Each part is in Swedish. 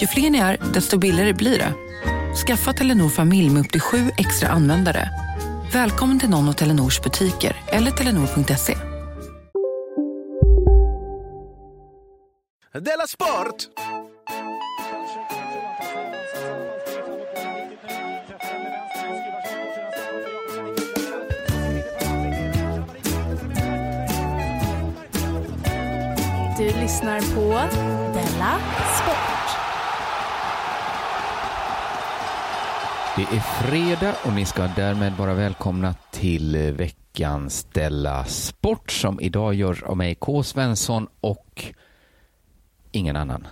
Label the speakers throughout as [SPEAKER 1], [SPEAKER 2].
[SPEAKER 1] Ju fler ni är, desto billigare blir det. Skaffa Telenor familj med upp till sju extra användare. Välkommen till någon av Telenors butiker eller telenor.se.
[SPEAKER 2] Della Sport!
[SPEAKER 3] Du lyssnar på Della Sport.
[SPEAKER 4] Det är fredag och ni ska därmed vara välkomna till veckans Della Sport som idag görs av mig, K. Svensson och ingen annan.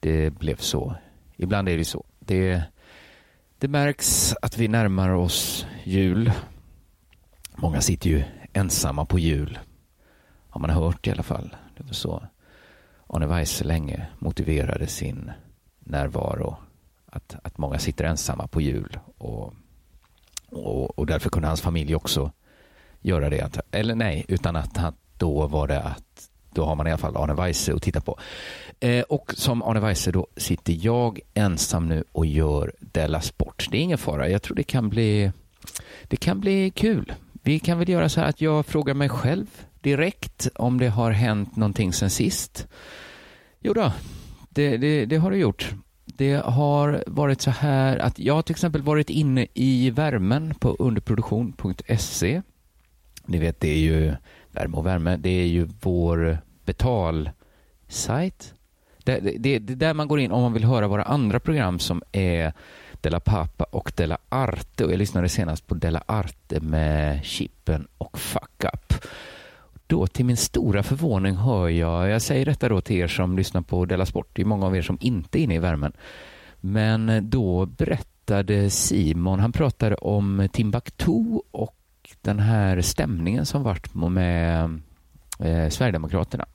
[SPEAKER 4] Det blev så. Ibland är det så. Det, det märks att vi närmar oss jul. Många sitter ju ensamma på jul. Har man hört i alla fall. Det var så Arne Weise länge motiverade sin närvaro. Att, att många sitter ensamma på jul och, och, och därför kunde hans familj också göra det. Eller nej, utan att, att då var det att då har man i alla fall Arne Weise att titta på. Eh, och som Arne Weise då sitter jag ensam nu och gör Della Sport. Det är ingen fara. Jag tror det kan bli, det kan bli kul. Vi kan väl göra så här att jag frågar mig själv direkt om det har hänt någonting sen sist. Jo då, det, det, det har det gjort. Det har varit så här att jag har till exempel varit inne i värmen på underproduktion.se. Ni vet, det är ju Värme och värme, det är ju vår betalsajt. Det, det, det är där man går in om man vill höra våra andra program som är Della Papa och Della Arte. Och jag lyssnade senast på Della Arte med Chippen och Fuck Up. Då till min stora förvåning hör jag, jag säger detta då till er som lyssnar på Della Sport, det är många av er som inte är inne i värmen. Men eh, då berättade Simon, han pratade om Timbuktu och den här stämningen som varit med eh, Sverigedemokraterna.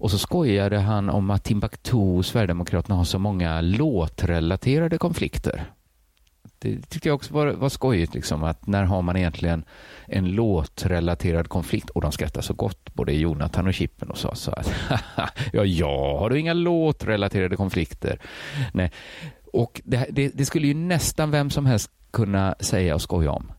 [SPEAKER 4] Och så skojade han om att Timbuktu och Sverigedemokraterna har så många låtrelaterade konflikter. Det tyckte jag också var, var skojigt, liksom, att när har man egentligen en låtrelaterad konflikt? Och de skrattade så gott, både Jonathan och Chippen, och sa så att ja, jag har du inga låtrelaterade konflikter. Nej. Och det, det, det skulle ju nästan vem som helst kunna säga och skoja om.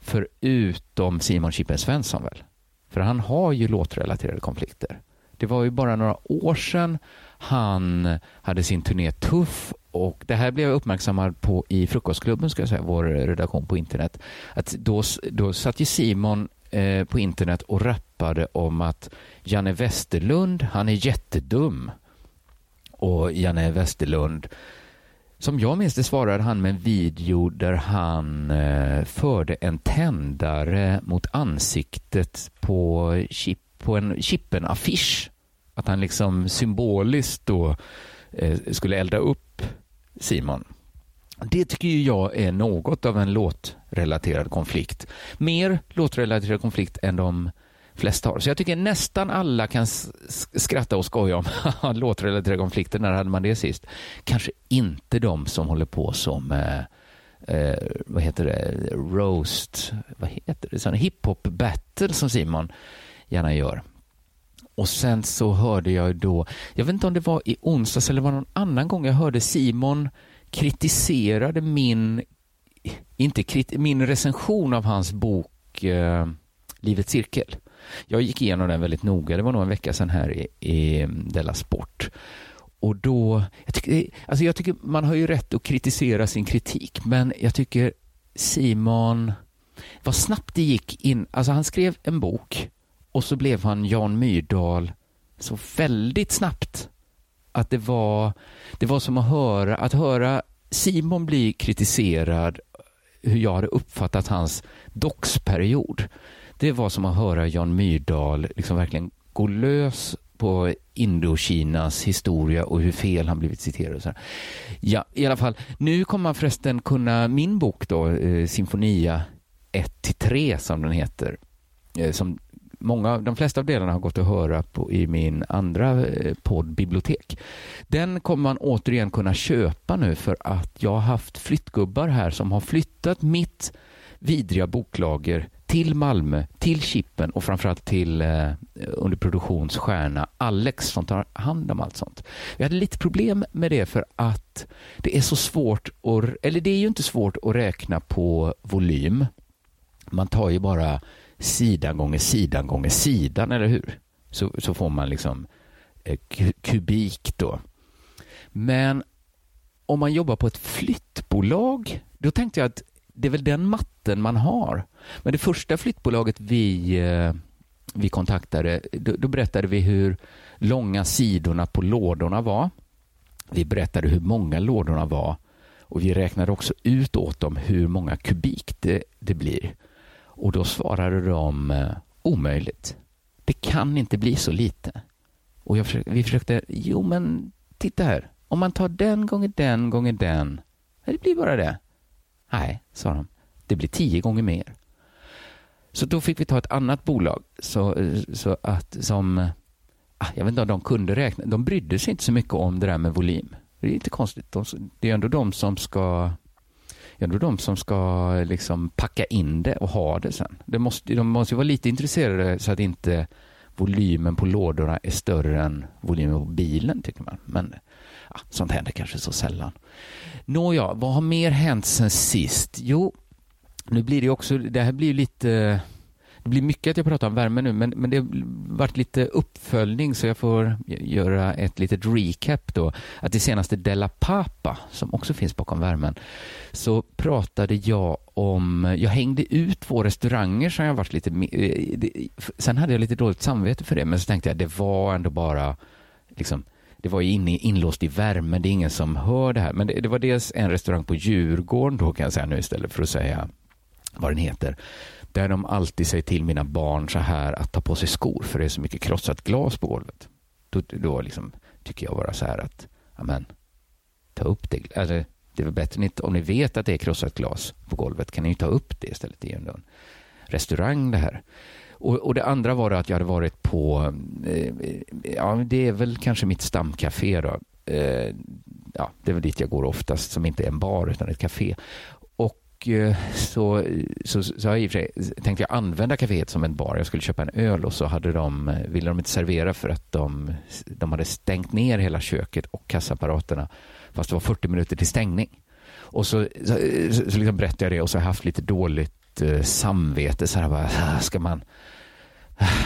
[SPEAKER 4] Förutom Simon Chippen Svensson väl? För han har ju låtrelaterade konflikter. Det var ju bara några år sedan han hade sin turné Tuff och det här blev jag uppmärksammad på i Frukostklubben, ska jag säga, vår redaktion på internet. Att då, då satt ju Simon eh, på internet och rappade om att Janne Westerlund, han är jättedum. Och Janne Westerlund som jag minns det svarade han med en video där han eh, förde en tändare mot ansiktet på, chip, på en Chippen-affisch. Att han liksom symboliskt då eh, skulle elda upp Simon. Det tycker jag är något av en låtrelaterad konflikt. Mer låtrelaterad konflikt än de flesta har. Så jag tycker nästan alla kan skratta och skoja om låtrelaterade konflikter. När hade man det sist? Kanske inte de som håller på som eh, eh, vad heter det, roast, vad heter det, sån hiphop battle som Simon gärna gör. Och sen så hörde jag då, jag vet inte om det var i onsdags eller var någon annan gång jag hörde Simon kritiserade min, inte krit, min recension av hans bok eh, Livets cirkel. Jag gick igenom den väldigt noga, det var nog en vecka sedan här i, i Della Sport. Och då, jag tycker, alltså jag tycker man har ju rätt att kritisera sin kritik, men jag tycker Simon, vad snabbt det gick in, alltså han skrev en bok och så blev han Jan Myrdal så väldigt snabbt att det var, det var som att höra, att höra Simon bli kritiserad hur jag hade uppfattat hans doxperiod. Det var som att höra Jan Myrdal liksom verkligen gå lös på Indokinas historia och hur fel han blivit citerad. Och så här. Ja, i alla fall. Nu kommer man förresten kunna, min bok då, eh, Sinfonia 1-3 som den heter, eh, som många, de flesta av delarna har gått att höra på, i min andra eh, podd Bibliotek. Den kommer man återigen kunna köpa nu för att jag har haft flyttgubbar här som har flyttat mitt vidriga boklager till Malmö, till Chippen och framförallt till eh, underproduktionsstjärna Alex som tar hand om allt sånt. Vi hade lite problem med det för att det är så svårt, att, eller det är ju inte svårt att räkna på volym. Man tar ju bara sidan gånger sidan gånger sidan, eller hur? Så, så får man liksom eh, kubik då. Men om man jobbar på ett flyttbolag, då tänkte jag att det är väl den matten man har. Men det första flyttbolaget vi, eh, vi kontaktade, då, då berättade vi hur långa sidorna på lådorna var. Vi berättade hur många lådorna var och vi räknade också ut åt dem hur många kubik det, det blir. Och då svarade de eh, omöjligt. Det kan inte bli så lite. Och försökte, vi försökte, jo men titta här, om man tar den gånger den gånger den, det blir bara det. Nej, sa de, det blir tio gånger mer. Så då fick vi ta ett annat bolag så, eh, så att som, eh, ah, jag vet inte om de kunde räkna, de brydde sig inte så mycket om det där med volym. Det är inte konstigt, de, det är ändå de som ska ändå de som ska liksom packa in det och ha det sen. Det måste, de måste vara lite intresserade så att inte volymen på lådorna är större än volymen på bilen, tycker man. Men ja, sånt händer kanske så sällan. Nåja, vad har mer hänt sen sist? Jo, nu blir det också, det här blir lite det blir mycket att jag pratar om värme nu, men, men det har varit lite uppföljning så jag får göra ett litet recap då. Att det senaste Della Papa, som också finns bakom värmen, så pratade jag om, jag hängde ut två restauranger som jag varit lite, eh, sen hade jag lite dåligt samvete för det, men så tänkte jag det var ändå bara liksom det var ju inne, inlåst i värmen, det är ingen som hör det här. Men det, det, var dels en restaurang på Djurgården då kan jag säga nu istället för att säga vad den heter där de alltid säger till mina barn så här att ta på sig skor för det är så mycket krossat glas på golvet. Då, då liksom, tycker jag bara så här att, amen, ta upp det. Alltså, det är väl bättre ni, om ni vet att det är krossat glas på golvet kan ni ta upp det istället. Det är ju en restaurang det här. Och, och, det andra var att jag hade varit på, eh, ja det är väl kanske mitt stamcafé då. Eh, ja, det är väl dit jag går oftast som inte är en bar utan ett café. Och eh, så, så, så jag i och för sig, tänkte jag använda kaféet som en bar. Jag skulle köpa en öl och så hade de, eh, ville de inte servera för att de, de hade stängt ner hela köket och kassaapparaterna fast det var 40 minuter till stängning. Och så, så, så liksom berättade jag det och så har jag haft lite dåligt eh, samvete. Så här bara, ah, ska man,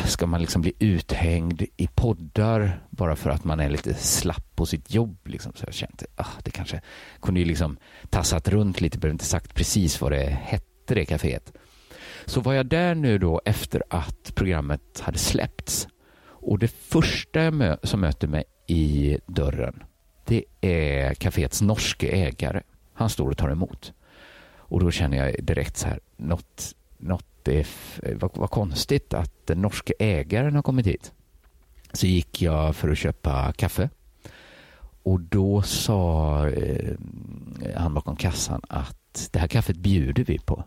[SPEAKER 4] ska man liksom bli uthängd i poddar bara för att man är lite slapp på sitt jobb? Liksom. Så jag kände ah, det kanske kunde ju liksom tassat runt lite, behöver inte sagt precis vad det hette det kaféet. Så var jag där nu då efter att programmet hade släppts och det första jag mö som möter mig i dörren det är kaféets norske ägare. Han står och tar emot. Och då känner jag direkt så här, något, något det vad, vad konstigt att den norske ägaren har kommit hit. Så gick jag för att köpa kaffe. Och då sa eh, han bakom kassan att det här kaffet bjuder vi på.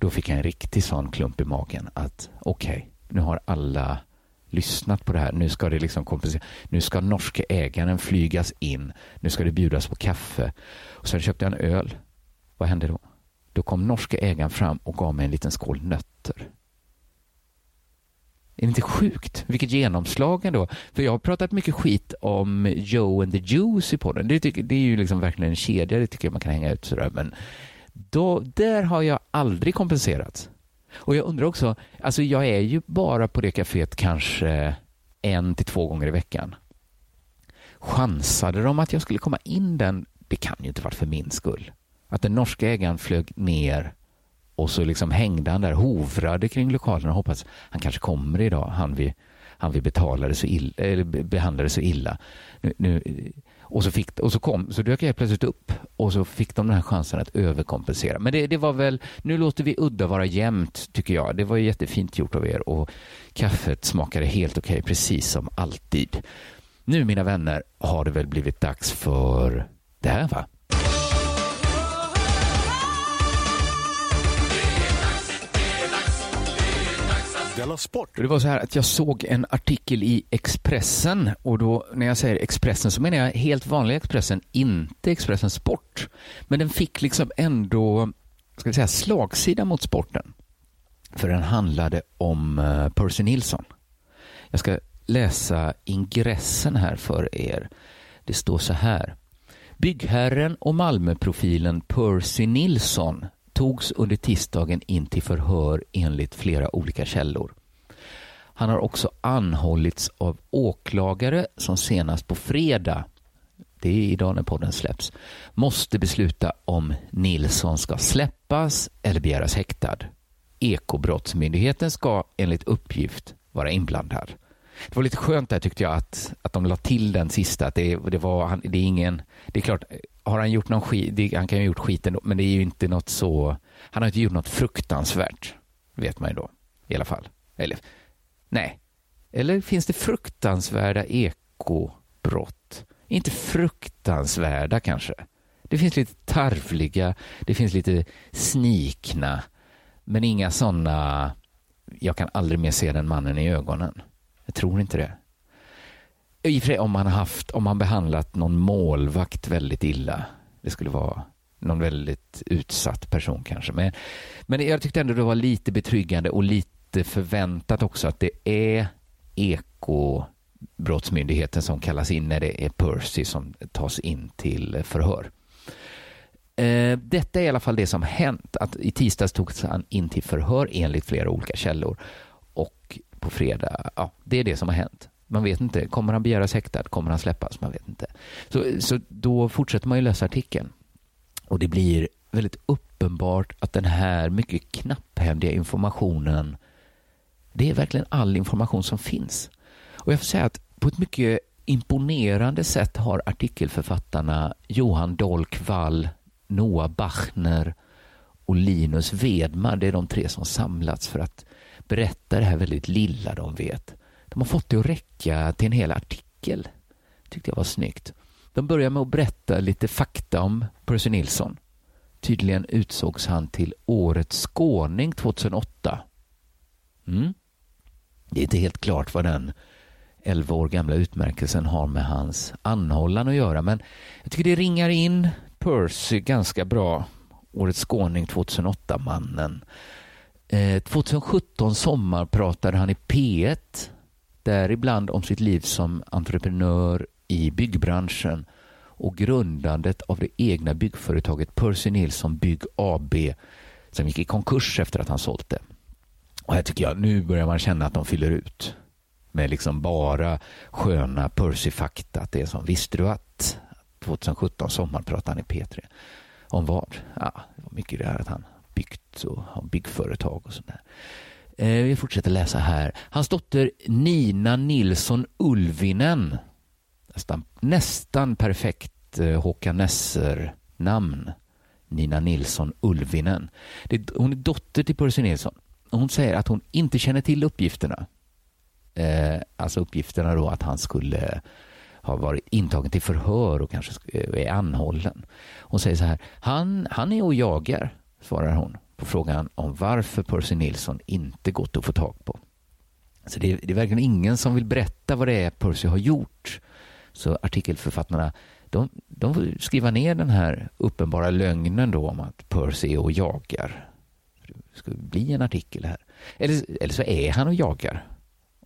[SPEAKER 4] Då fick jag en riktig sån klump i magen att okej, okay, nu har alla lyssnat på det här. Nu ska det liksom kompensera. Nu ska norske ägaren flygas in. Nu ska det bjudas på kaffe. Och sen köpte jag en öl. Vad hände då? Då kom norska ägaren fram och gav mig en liten skål nötter. Är det inte sjukt? Vilket genomslag ändå. För jag har pratat mycket skit om Joe and the Juice i podden. Det, tycker, det är ju liksom verkligen en kedja, det tycker jag man kan hänga ut sådär. Men då, där har jag aldrig kompenserat. Och jag undrar också, alltså jag är ju bara på det kaféet kanske en till två gånger i veckan. Chansade de att jag skulle komma in den? Det kan ju inte varit för min skull. Att den norska ägaren flög ner Och så liksom hängde han där, hovrade kring lokalen och hoppades han kanske kommer idag, han vi, han vi betalade så illa, eller behandlade så illa. Nu, nu, och så, fick, och så, kom, så dök jag plötsligt upp och så fick de den här chansen att överkompensera. Men det, det var väl, nu låter vi udda vara jämnt tycker jag. Det var jättefint gjort av er och kaffet smakade helt okej, precis som alltid. Nu mina vänner har det väl blivit dags för det här va?
[SPEAKER 5] Della Sport.
[SPEAKER 4] Det var så här att jag såg en artikel i Expressen och då när jag säger Expressen så menar jag helt vanliga Expressen, inte Expressen Sport. Men den fick liksom ändå, ska vi säga, slagsida mot sporten. För den handlade om eh, Percy Nilsson. Jag ska läsa ingressen här för er. Det står så här. Byggherren och Malmöprofilen Percy Nilsson togs under tisdagen in till förhör enligt flera olika källor. Han har också anhållits av åklagare som senast på fredag, det är idag när podden släpps, måste besluta om Nilsson ska släppas eller begäras häktad. Ekobrottsmyndigheten ska enligt uppgift vara inblandad. Det var lite skönt där tyckte jag att, att de la till den sista. Att det, det, var, det är ingen... Det är klart, har han gjort någon skit, det, han kan ju ha gjort skiten men det är ju inte något så... Han har inte gjort något fruktansvärt, vet man ju då. I alla fall. Eller, nej. Eller finns det fruktansvärda ekobrott? Inte fruktansvärda kanske. Det finns lite tarvliga, det finns lite snikna, men inga sådana... Jag kan aldrig mer se den mannen i ögonen. Jag tror inte det. I och för sig om han haft, om han behandlat någon målvakt väldigt illa. Det skulle vara någon väldigt utsatt person kanske. Men, men jag tyckte ändå det var lite betryggande och lite förväntat också att det är ekobrottsmyndigheten som kallas in när det är Percy som tas in till förhör. Eh, detta är i alla fall det som hänt. Att I tisdags togs han in till förhör enligt flera olika källor. Och på fredag, ja, det är det som har hänt. Man vet inte. Kommer han begäras häktad? Kommer han släppas? Man vet inte. Så, så då fortsätter man ju läsa artikeln. Och det blir väldigt uppenbart att den här mycket knapphändiga informationen, det är verkligen all information som finns. Och jag får säga att på ett mycket imponerande sätt har artikelförfattarna Johan Dolk Wall, Noah Bachner och Linus Wedmar, det är de tre som samlats för att berätta det här väldigt lilla de vet. De har fått det att räcka till en hel artikel. tyckte jag var snyggt. De börjar med att berätta lite fakta om Percy Nilsson. Tydligen utsågs han till Årets skåning 2008. Mm. Det är inte helt klart vad den 11 år gamla utmärkelsen har med hans anhållan att göra men jag tycker det ringar in Percy ganska bra. Årets skåning 2008-mannen. Eh, 2017 sommar pratade han i P1 däribland om sitt liv som entreprenör i byggbranschen och grundandet av det egna byggföretaget Percy Nilsson Bygg AB som gick i konkurs efter att han sålt det. Och här tycker jag, nu börjar man känna att de fyller ut med liksom bara sköna Percy-fakta. Att det är som, visste du att 2017 sommar pratade han i P3 om vad? Ja, det var mycket det här att han byggt och har byggföretag och sådär. Eh, vi fortsätter läsa här. Hans dotter Nina Nilsson Ulvinen. Nästan, nästan perfekt eh, Håkan Nesser-namn. Nina Nilsson Ulvinen. Det, hon är dotter till Percy Nilsson. Hon säger att hon inte känner till uppgifterna. Eh, alltså uppgifterna då att han skulle ha varit intagen till förhör och kanske eh, är anhållen. Hon säger så här. Han, han är och jagar, svarar hon på frågan om varför Percy Nilsson inte gått att få tag på. Så det är, det är verkligen ingen som vill berätta vad det är Percy har gjort. Så artikelförfattarna de, de får skriva ner den här uppenbara lögnen då om att Percy är och jagar. Det ska bli en artikel här. Eller, eller så är han och jagar.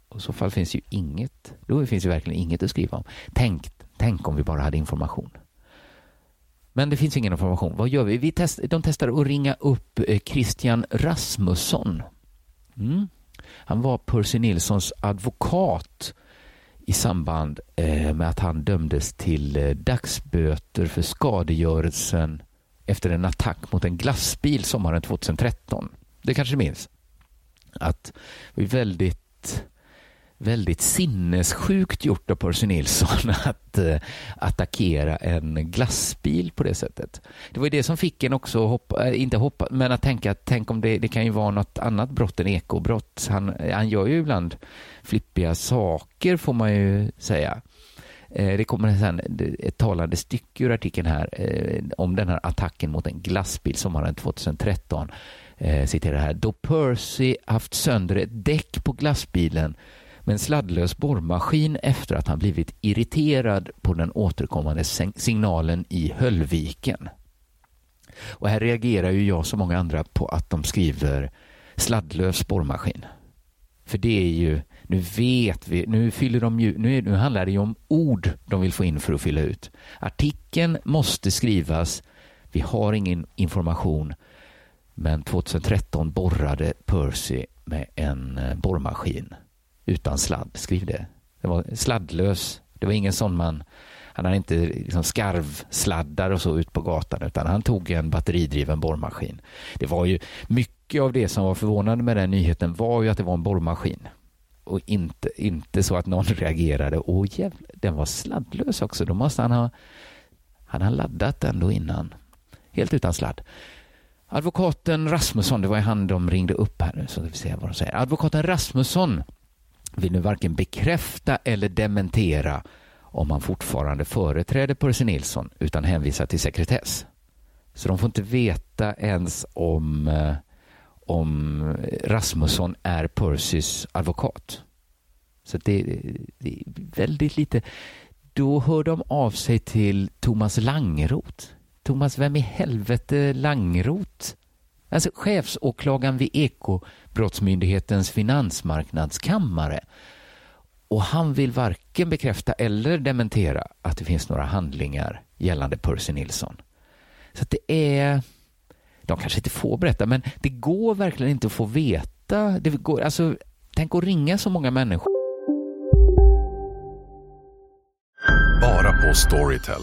[SPEAKER 4] Och I så fall finns ju inget, då finns det verkligen inget att skriva om. Tänk, tänk om vi bara hade information. Men det finns ingen information. Vad gör vi? vi test, de testar att ringa upp eh, Christian Rasmusson. Mm. Han var Percy Nilssons advokat i samband eh, med att han dömdes till eh, dagsböter för skadegörelsen efter en attack mot en glassbil sommaren 2013. Det kanske du minns? Att vi väldigt väldigt sinnessjukt gjort av Percy Nilsson att eh, attackera en glassbil på det sättet. Det var ju det som fick en också hoppa, eh, inte hoppa, men att tänka att tänk om det, det kan ju vara något annat brott än ekobrott. Han, eh, han gör ju ibland flippiga saker får man ju säga. Det kommer sen ett talande stycke ur artikeln här om den här attacken mot en glassbil sommaren 2013. Citerar här. Då Percy haft sönder ett däck på glassbilen med en sladdlös borrmaskin efter att han blivit irriterad på den återkommande signalen i Höllviken. Och här reagerar ju jag som många andra på att de skriver sladdlös borrmaskin. För det är ju, nu vet vi, nu fyller de ju, nu, nu handlar det ju om ord de vill få in för att fylla ut. Artikeln måste skrivas, vi har ingen information, men 2013 borrade Percy med en eh, borrmaskin utan sladd. Skriv det. Det var sladdlös. Det var ingen sån man... Han hade inte liksom skarvsladdar och så ut på gatan utan han tog en batteridriven borrmaskin. Det var ju mycket av det som var förvånande med den nyheten var ju att det var en borrmaskin. Och inte, inte så att någon reagerade. Åh jävlar, den var sladdlös också. Då måste han ha... Han har laddat den då innan. Helt utan sladd. Advokaten Rasmusson, det var han de ringde upp här nu så vi se vad de säger. Advokaten Rasmusson vill nu varken bekräfta eller dementera om han fortfarande företräder Percy Nilsson utan hänvisar till sekretess. Så de får inte veta ens om, eh, om Rasmusson är Percys advokat. Så det, det är väldigt lite. Då hör de av sig till Thomas Langroth. Thomas, vem i helvete Langroth? Alltså chefsåklagaren vid Ekobrottsmyndighetens finansmarknadskammare. Och han vill varken bekräfta eller dementera att det finns några handlingar gällande Percy Nilsson. Så det är... De kanske inte får berätta, men det går verkligen inte att få veta. Det går, alltså, tänk att ringa så många människor.
[SPEAKER 2] Bara på Storytel.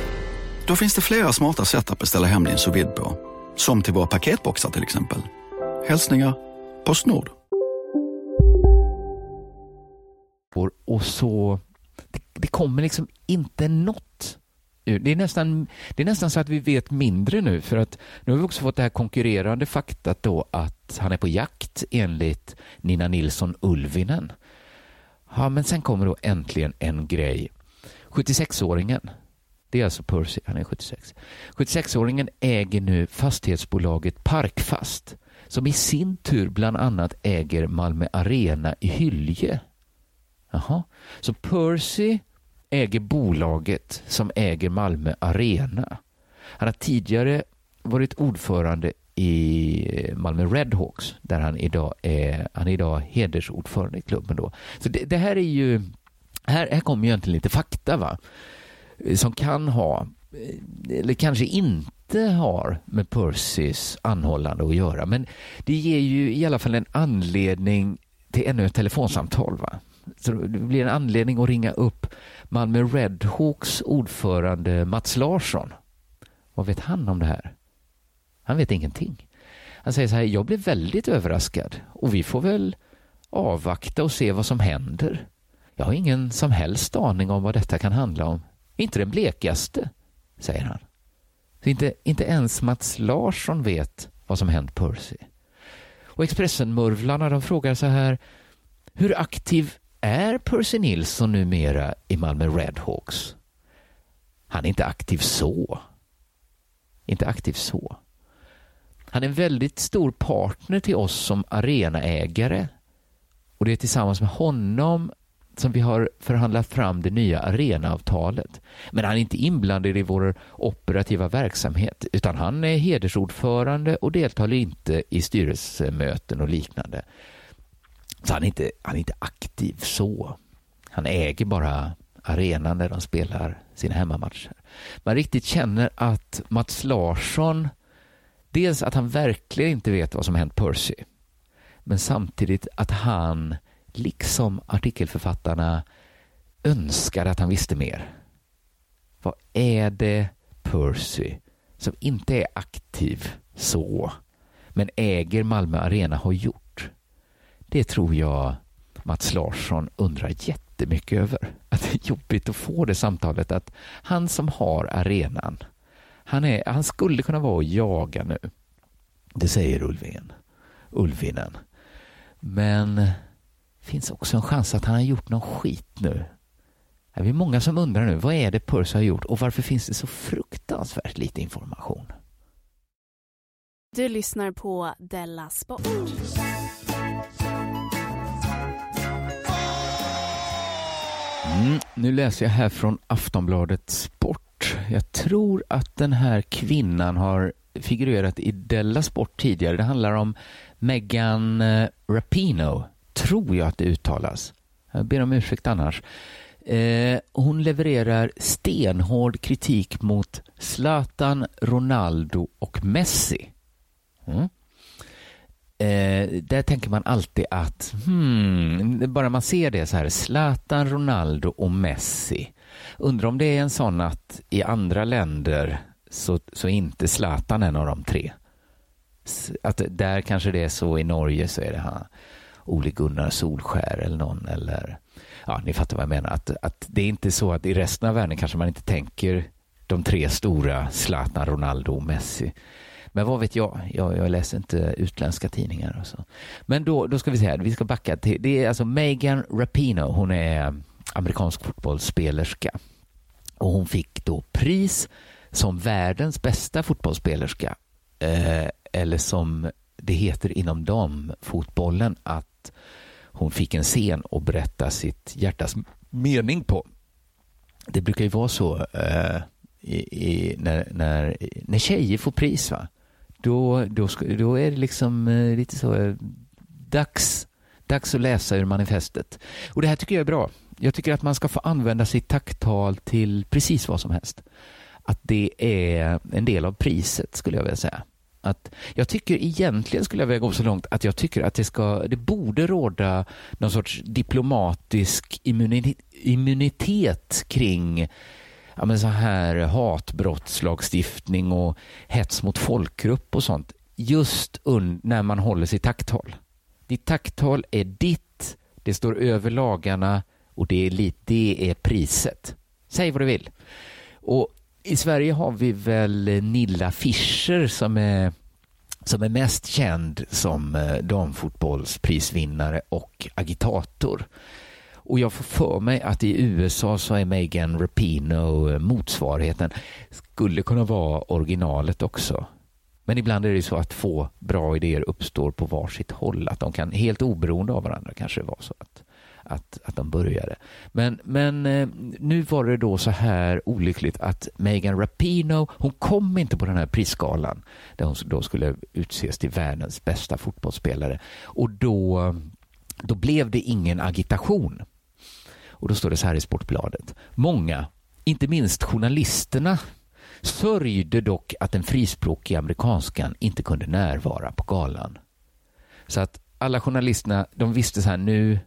[SPEAKER 6] Då finns det flera smarta sätt att beställa hem din sous på. Som till våra paketboxar till exempel. Hälsningar Postnord.
[SPEAKER 4] Och så, det, det kommer liksom inte något det är, nästan, det är nästan så att vi vet mindre nu för att nu har vi också fått det här konkurrerande faktat då att han är på jakt enligt Nina Nilsson Ulvinen. Ja, men sen kommer då äntligen en grej. 76-åringen det är alltså Percy, han är 76. 76-åringen äger nu fastighetsbolaget Parkfast som i sin tur bland annat äger Malmö Arena i Hylje. Jaha. Så Percy äger bolaget som äger Malmö Arena. Han har tidigare varit ordförande i Malmö Redhawks där han idag är, han är idag hedersordförande i klubben. Då. Så det, det här är ju, här, här kommer ju egentligen lite fakta. va Eh, som kan ha, eh, eller kanske inte har med Percys anhållande att göra. Men det ger ju i alla fall en anledning till ännu ett telefonsamtal. Va? Så det blir en anledning att ringa upp Malmö Redhawks ordförande Mats Larsson. Vad vet han om det här? Han vet ingenting. Han säger så här, jag blev väldigt överraskad och vi får väl avvakta och se vad som händer. Jag har ingen som helst aning om vad detta kan handla om. Inte den blekaste, säger han. Så inte, inte ens Mats Larsson vet vad som hänt Percy. Och Expressen-murvlarna de frågar så här, hur aktiv är Percy Nilsson numera i Malmö Redhawks? Han är inte aktiv så. Inte aktiv så. Han är en väldigt stor partner till oss som arenaägare och det är tillsammans med honom som vi har förhandlat fram det nya arenaavtalet. Men han är inte inblandad i vår operativa verksamhet utan han är hedersordförande och deltar inte i styrelsemöten och liknande. Så han är inte, han är inte aktiv så. Han äger bara arenan där de spelar sina hemmamatcher. Man riktigt känner att Mats Larsson, dels att han verkligen inte vet vad som hänt Percy, men samtidigt att han, liksom artikelförfattarna, önskar att han visste mer. Vad är det Percy, som inte är aktiv så, men äger Malmö Arena, har gjort? Det tror jag Mats Larsson undrar jättemycket över. Att det är jobbigt att få det samtalet att han som har arenan, han, är, han skulle kunna vara och jaga nu. Det säger Ulvin. Ulvinen. Men finns också en chans att han har gjort någon skit nu. Det är många som undrar nu, vad är det Percy har gjort och varför finns det så fruktansvärt lite information?
[SPEAKER 3] Du lyssnar på Della Sport.
[SPEAKER 4] Mm, nu läser jag här från Aftonbladet Sport. Jag tror att den här kvinnan har figurerat i Della Sport tidigare. Det handlar om Megan eh, Rapino, tror jag att det uttalas. Jag ber om ursäkt annars. Eh, hon levererar stenhård kritik mot Zlatan, Ronaldo och Messi. Mm. Eh, där tänker man alltid att, hmm, bara man ser det så här, Zlatan, Ronaldo och Messi. Undrar om det är en sån att i andra länder så, så är inte Zlatan en av de tre. Att där kanske det är så, i Norge så är det han, Ole Gunnar Solskär eller någon eller, ja ni fattar vad jag menar, att, att det är inte så att i resten av världen kanske man inte tänker de tre stora, Zlatan, Ronaldo och Messi. Men vad vet jag? Jag, jag läser inte utländska tidningar. Och så. Men då, då ska vi se här, vi ska backa till, det är alltså Megan Rapino, hon är amerikansk fotbollsspelerska. Och hon fick då pris som världens bästa fotbollsspelerska. Eh, eller som det heter inom damfotbollen att hon fick en scen att berätta sitt hjärtas mening på. Det brukar ju vara så eh, i, i, när, när, när tjejer får pris. Va? Då, då, då är det liksom eh, lite så eh, dags, dags att läsa ur manifestet. Och det här tycker jag är bra. Jag tycker att man ska få använda sitt tacktal till precis vad som helst. Att det är en del av priset skulle jag vilja säga. Att jag tycker egentligen skulle jag vilja gå så långt att jag tycker att det, ska, det borde råda någon sorts diplomatisk immunitet kring ja, men så här hatbrottslagstiftning och hets mot folkgrupp och sånt just när man håller sitt tacktal. Ditt tacktal är ditt, det står över lagarna och det är, det är priset. Säg vad du vill. Och i Sverige har vi väl Nilla Fischer som är, som är mest känd som eh, damfotbollsprisvinnare och agitator. Och jag får för mig att i USA så är Megan Rapino eh, motsvarigheten. Skulle kunna vara originalet också. Men ibland är det så att två bra idéer uppstår på varsitt håll. Att de kan, helt oberoende av varandra kanske det var så att, att, att de började. Men, men eh, nu var det då så här olyckligt att Megan Rapino, hon kom inte på den här prisskalan där hon då skulle utses till världens bästa fotbollsspelare. Och då, då blev det ingen agitation. Och då står det så här i Sportbladet. Många, inte minst journalisterna, sörjde dock att den frispråkiga amerikanskan inte kunde närvara på galan. Så att alla journalisterna, de visste så här nu,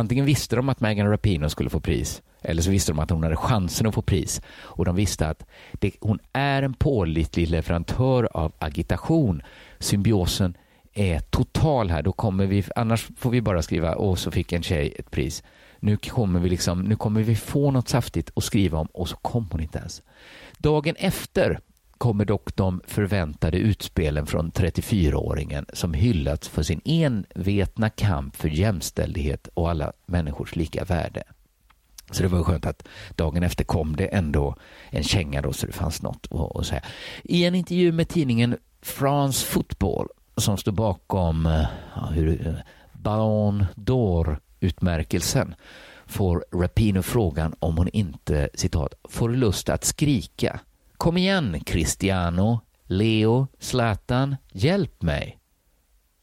[SPEAKER 4] antingen visste de att Megan Rapinoe skulle få pris eller så visste de att hon hade chansen att få pris. Och de visste att det, hon är en pålitlig leverantör av agitation. Symbiosen är total här. Då kommer vi, annars får vi bara skriva och så fick en tjej ett pris nu kommer vi liksom, nu kommer vi få något saftigt att skriva om och så kom hon inte ens. Dagen efter kommer dock de förväntade utspelen från 34-åringen som hyllats för sin envetna kamp för jämställdhet och alla människors lika värde. Så det var skönt att dagen efter kom det ändå en känga då så det fanns något att, säga. I en intervju med tidningen France Football som står bakom eh, ja, hur, eh, Ballon d'Or-utmärkelsen får Rapino frågan om hon inte citat, får lust att skrika. Kom igen Cristiano, Leo, Zlatan, hjälp mig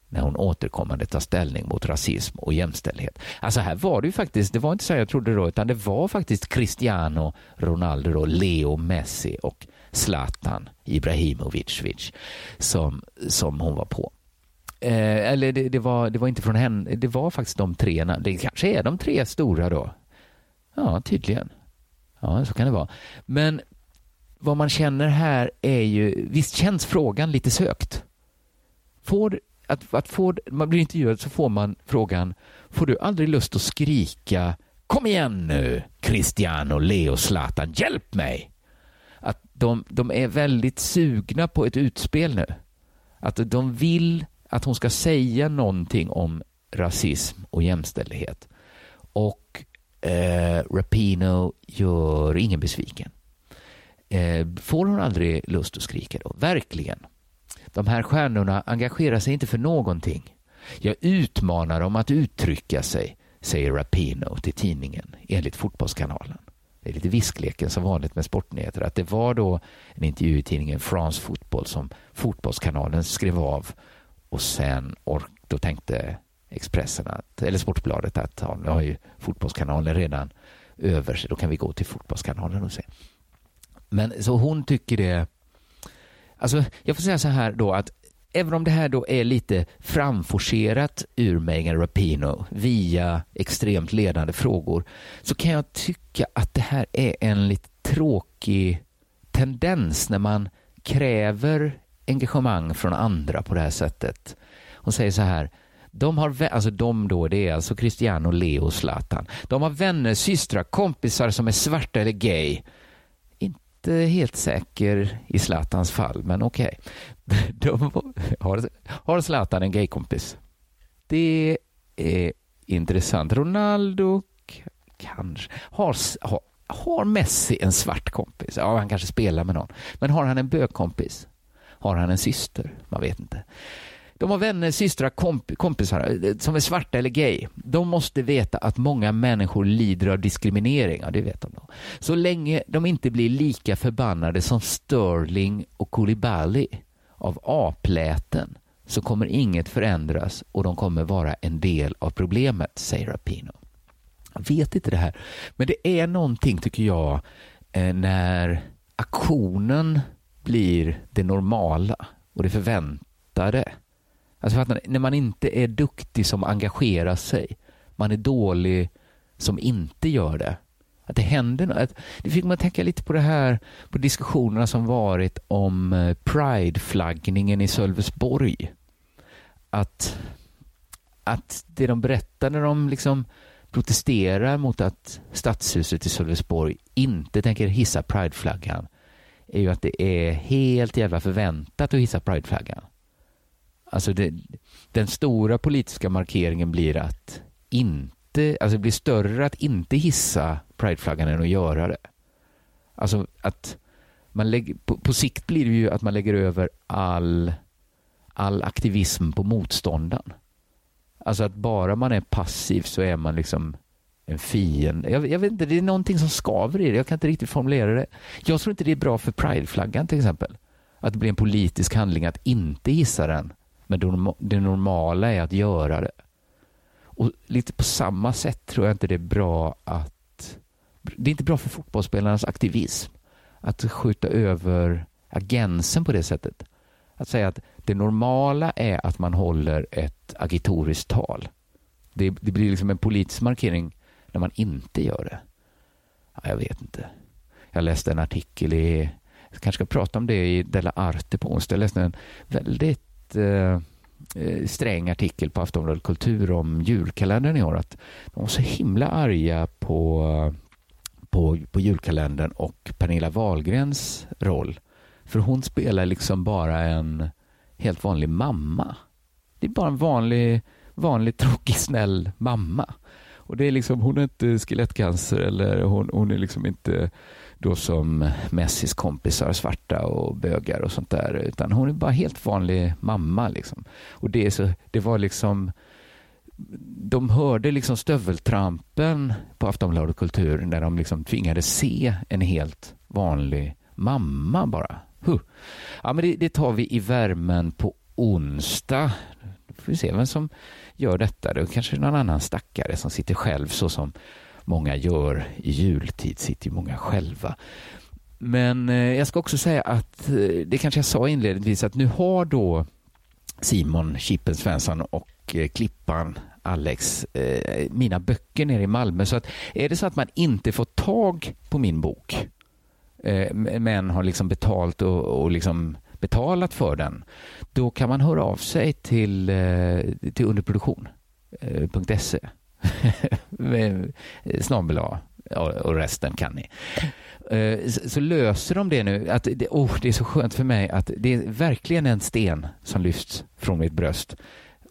[SPEAKER 4] när hon återkommande tar ställning mot rasism och jämställdhet. Alltså här var det ju faktiskt, det var inte så jag trodde då, utan det var faktiskt Cristiano Ronaldo, då, Leo Messi och Zlatan Ibrahimovic som, som hon var på. Eh, eller det, det, var, det var inte från henne, det var faktiskt de tre. Det kanske är de tre stora då. Ja, tydligen. Ja, så kan det vara. Men vad man känner här är ju, visst känns frågan lite sökt? Får, att, att få, man blir intervjuad så får man frågan, får du aldrig lust att skrika Kom igen nu, Cristiano, Leo, Zlatan, hjälp mig! Att de, de är väldigt sugna på ett utspel nu. Att de vill att hon ska säga någonting om rasism och jämställdhet. Och eh, Rapino gör ingen besviken. Eh, får hon aldrig lust att skrika då? Verkligen. De här stjärnorna engagerar sig inte för någonting. Jag utmanar dem att uttrycka sig, säger Rapino till tidningen enligt Fotbollskanalen. Det är lite viskleken som vanligt med sportnyheter att det var då en intervju i tidningen France Football som Fotbollskanalen skrev av och sen ork, då tänkte Expressen, att, eller Sportbladet, att ja, nu har ju Fotbollskanalen redan över sig, då kan vi gå till Fotbollskanalen och se. Men så hon tycker det, alltså jag får säga så här då att även om det här då är lite framforcerat ur Megan Rapino via extremt ledande frågor så kan jag tycka att det här är en lite tråkig tendens när man kräver engagemang från andra på det här sättet. Hon säger så här, de har, alltså de då, det är alltså Cristiano, Leo och Zlatan. De har vänner, systrar, kompisar som är svarta eller gay. Inte helt säker i Zlatans fall, men okej. Okay. Har, har Zlatan en gaykompis? Det är intressant. Ronaldo kanske. Har, har, har Messi en svart kompis? Ja, han kanske spelar med någon. Men har han en bögkompis? Har han en syster? Man vet inte. De har vänner, systrar, komp kompisar eh, som är svarta eller gay. De måste veta att många människor lider av diskriminering. Ja, det vet de. Då. Så länge de inte blir lika förbannade som Sterling och Koulibaly av apläten så kommer inget förändras och de kommer vara en del av problemet, säger Rapino. Jag vet inte det här, men det är någonting, tycker jag, eh, när aktionen blir det normala och det förväntade. Alltså att när man inte är duktig som engagerar sig, man är dålig som inte gör det. Att det händer något. Det fick man tänka lite på det här, på diskussionerna som varit om prideflaggningen Pride-flaggningen i Sölvesborg. Att, att det de berättar när de liksom protesterar mot att stadshuset i Sölvesborg inte tänker hissa Pride-flaggan är ju att det är helt jävla förväntat att hissa prideflaggan. Alltså det, den stora politiska markeringen blir att inte, alltså det blir större att inte hissa prideflaggan än att göra det. Alltså att man lägger, på, på sikt blir det ju att man lägger över all, all aktivism på motståndaren. Alltså att bara man är passiv så är man liksom en fiende. Jag, jag, vet inte, det är någonting som skaver i det. Jag kan inte riktigt formulera det. Jag tror inte det är bra för prideflaggan till exempel. Att det blir en politisk handling att inte hissa den. Men det normala är att göra det. Och lite på samma sätt tror jag inte det är bra att... Det är inte bra för fotbollsspelarnas aktivism att skjuta över agensen på det sättet. Att säga att det normala är att man håller ett agitoriskt tal. Det, det blir liksom en politisk markering när man inte gör det? Ja, jag vet inte. Jag läste en artikel i, jag kanske ska prata om det i Della Arte på onsdag. Jag läste en väldigt eh, eh, sträng artikel på Aftonbladet Kultur om julkalendern i år. Att de var så himla arga på, på, på julkalendern och Pernilla Wahlgrens roll. För hon spelar liksom bara en helt vanlig mamma. Det är bara en vanlig, vanlig tråkig, snäll mamma. Och det är liksom, hon är inte skelettcancer eller hon, hon är liksom inte då som Messis kompisar, svarta och bögar och sånt där, utan hon är bara helt vanlig mamma. Liksom. Och det, är så, det var liksom de hörde liksom stöveltrampen på Aftonbladet Kultur när de liksom tvingades se en helt vanlig mamma bara. Huh. Ja, men det, det, tar vi i värmen på onsdag. Då får vi se vem som gör detta. Det är kanske någon annan stackare som sitter själv så som många gör i jultid, sitter ju många själva. Men eh, jag ska också säga att, eh, det kanske jag sa inledningsvis, att nu har då Simon Chippen Svensson och eh, Klippan Alex eh, mina böcker nere i Malmö. Så att är det så att man inte får tag på min bok eh, men har liksom betalt och, och liksom betalat för den, då kan man höra av sig till, eh, till underproduktion.se. Eh, snabel och resten kan ni. Eh, så löser de det nu. Att det, oh, det är så skönt för mig att det är verkligen en sten som lyfts från mitt bröst.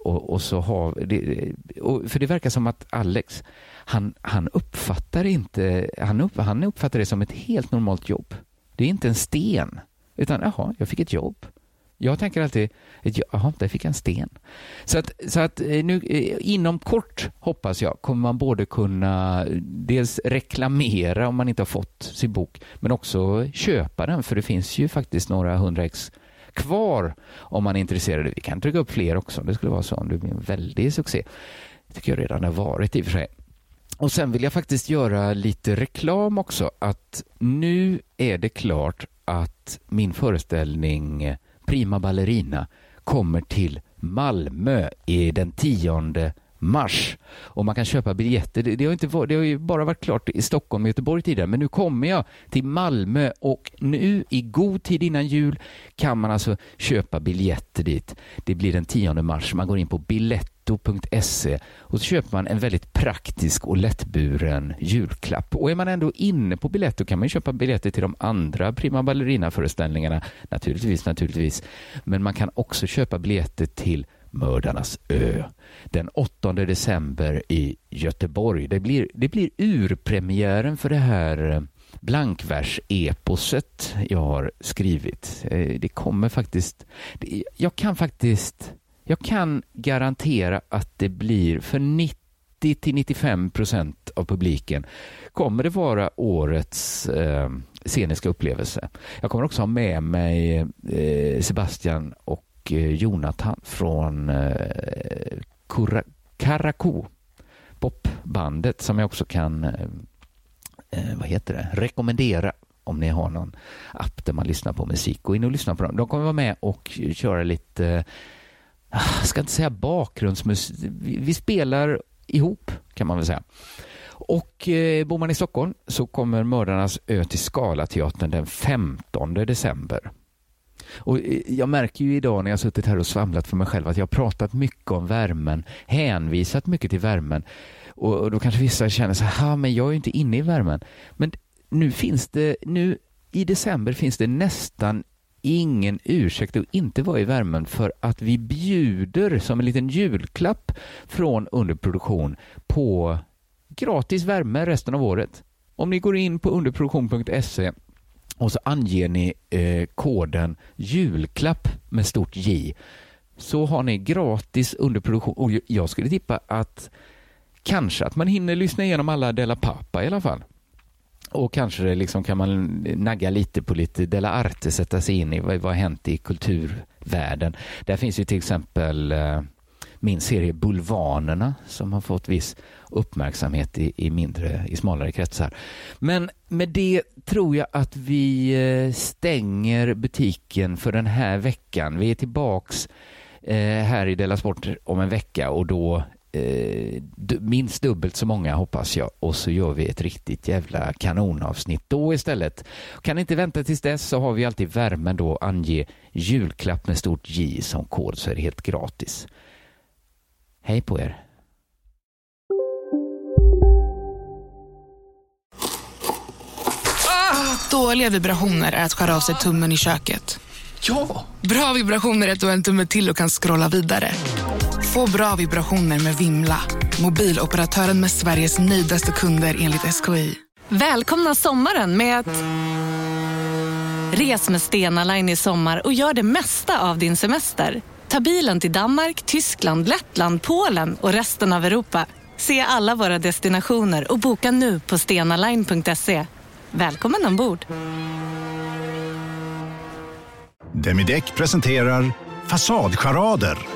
[SPEAKER 4] Och, och så har det, och, för det verkar som att Alex, han, han uppfattar inte, han, upp, han uppfattar det som ett helt normalt jobb. Det är inte en sten, utan jaha, jag fick ett jobb. Jag tänker alltid, jaha, där fick jag en sten. Så att, så att eh, nu, eh, inom kort, hoppas jag, kommer man både kunna eh, dels reklamera om man inte har fått sin bok, men också köpa den, för det finns ju faktiskt några hundra ex kvar om man är intresserad. Vi kan trycka upp fler också om det skulle vara så, om det blir en väldig succé. Det tycker jag redan har varit i och för sig. Och sen vill jag faktiskt göra lite reklam också, att nu är det klart att min föreställning Prima Ballerina kommer till Malmö i den tionde mars. Och man kan köpa biljetter. Det, det, har inte varit, det har ju bara varit klart i Stockholm och Göteborg tidigare, men nu kommer jag till Malmö och nu i god tid innan jul kan man alltså köpa biljetter dit. Det blir den 10 mars. Man går in på netto.se och så köper man en väldigt praktisk och lättburen julklapp. Och är man ändå inne på Biletto kan man köpa biljetter till de andra Prima Ballerina-föreställningarna, naturligtvis, naturligtvis. Men man kan också köpa biljetter till Mördarnas ö den 8 december i Göteborg. Det blir, det blir urpremiären för det här eh, blankvers-eposet jag har skrivit. Eh, det kommer faktiskt... Jag kan faktiskt... Jag kan garantera att det blir för 90 till 95 procent av publiken kommer det vara årets eh, sceniska upplevelse. Jag kommer också ha med mig eh, Sebastian och eh, Jonathan från eh, Karakou, popbandet som jag också kan eh, eh, vad heter det? rekommendera om ni har någon app där man lyssnar på musik. Gå in och lyssna på dem. De kommer vara med och köra lite, Ah, jag ska inte säga bakgrundsmusik, vi spelar ihop kan man väl säga. Och eh, bor man i Stockholm så kommer Mördarnas ö till Scalateatern den 15 december. Och eh, jag märker ju idag när jag suttit här och svamlat för mig själv att jag har pratat mycket om värmen, hänvisat mycket till värmen. Och, då kanske vissa känner så här, men jag är ju inte inne i värmen. Men nu finns det, nu i december finns det nästan ingen ursäkt att inte vara i värmen för att vi bjuder som en liten julklapp från underproduktion på gratis värme resten av året. Om ni går in på underproduktion.se och så anger ni eh, koden julklapp med stort J så har ni gratis underproduktion och jag skulle tippa att kanske att man hinner lyssna igenom alla Della Pappa i alla fall. Och kanske liksom kan man nagga lite på lite Della Arte, sätta sig in i vad, vad har hänt i kulturvärlden. Där finns ju till exempel eh, min serie Bulvanerna som har fått viss uppmärksamhet i, i, mindre, i smalare kretsar. Men med det tror jag att vi eh, stänger butiken för den här veckan. Vi är tillbaks eh, här i Della Sport om en vecka och då eh, minst dubbelt så många hoppas jag och så gör vi ett riktigt jävla kanonavsnitt då istället. Kan inte vänta tills dess så har vi alltid värmen då ange julklapp med stort J som kod så är det helt gratis. Hej på er!
[SPEAKER 7] Ah, dåliga vibrationer är att skära av sig tummen i köket.
[SPEAKER 8] Ja!
[SPEAKER 7] Bra vibrationer är att du har en tumme till och kan scrolla vidare. Få bra vibrationer med Vimla. Mobiloperatören med Sveriges nöjdaste kunder enligt SKI.
[SPEAKER 8] Välkomna sommaren med att... Res med Stena Line i sommar och gör det mesta av din semester. Ta bilen till Danmark, Tyskland, Lettland, Polen och resten av Europa. Se alla våra destinationer och boka nu på stenaline.se. Välkommen ombord!
[SPEAKER 9] Demideck presenterar Fasadcharader.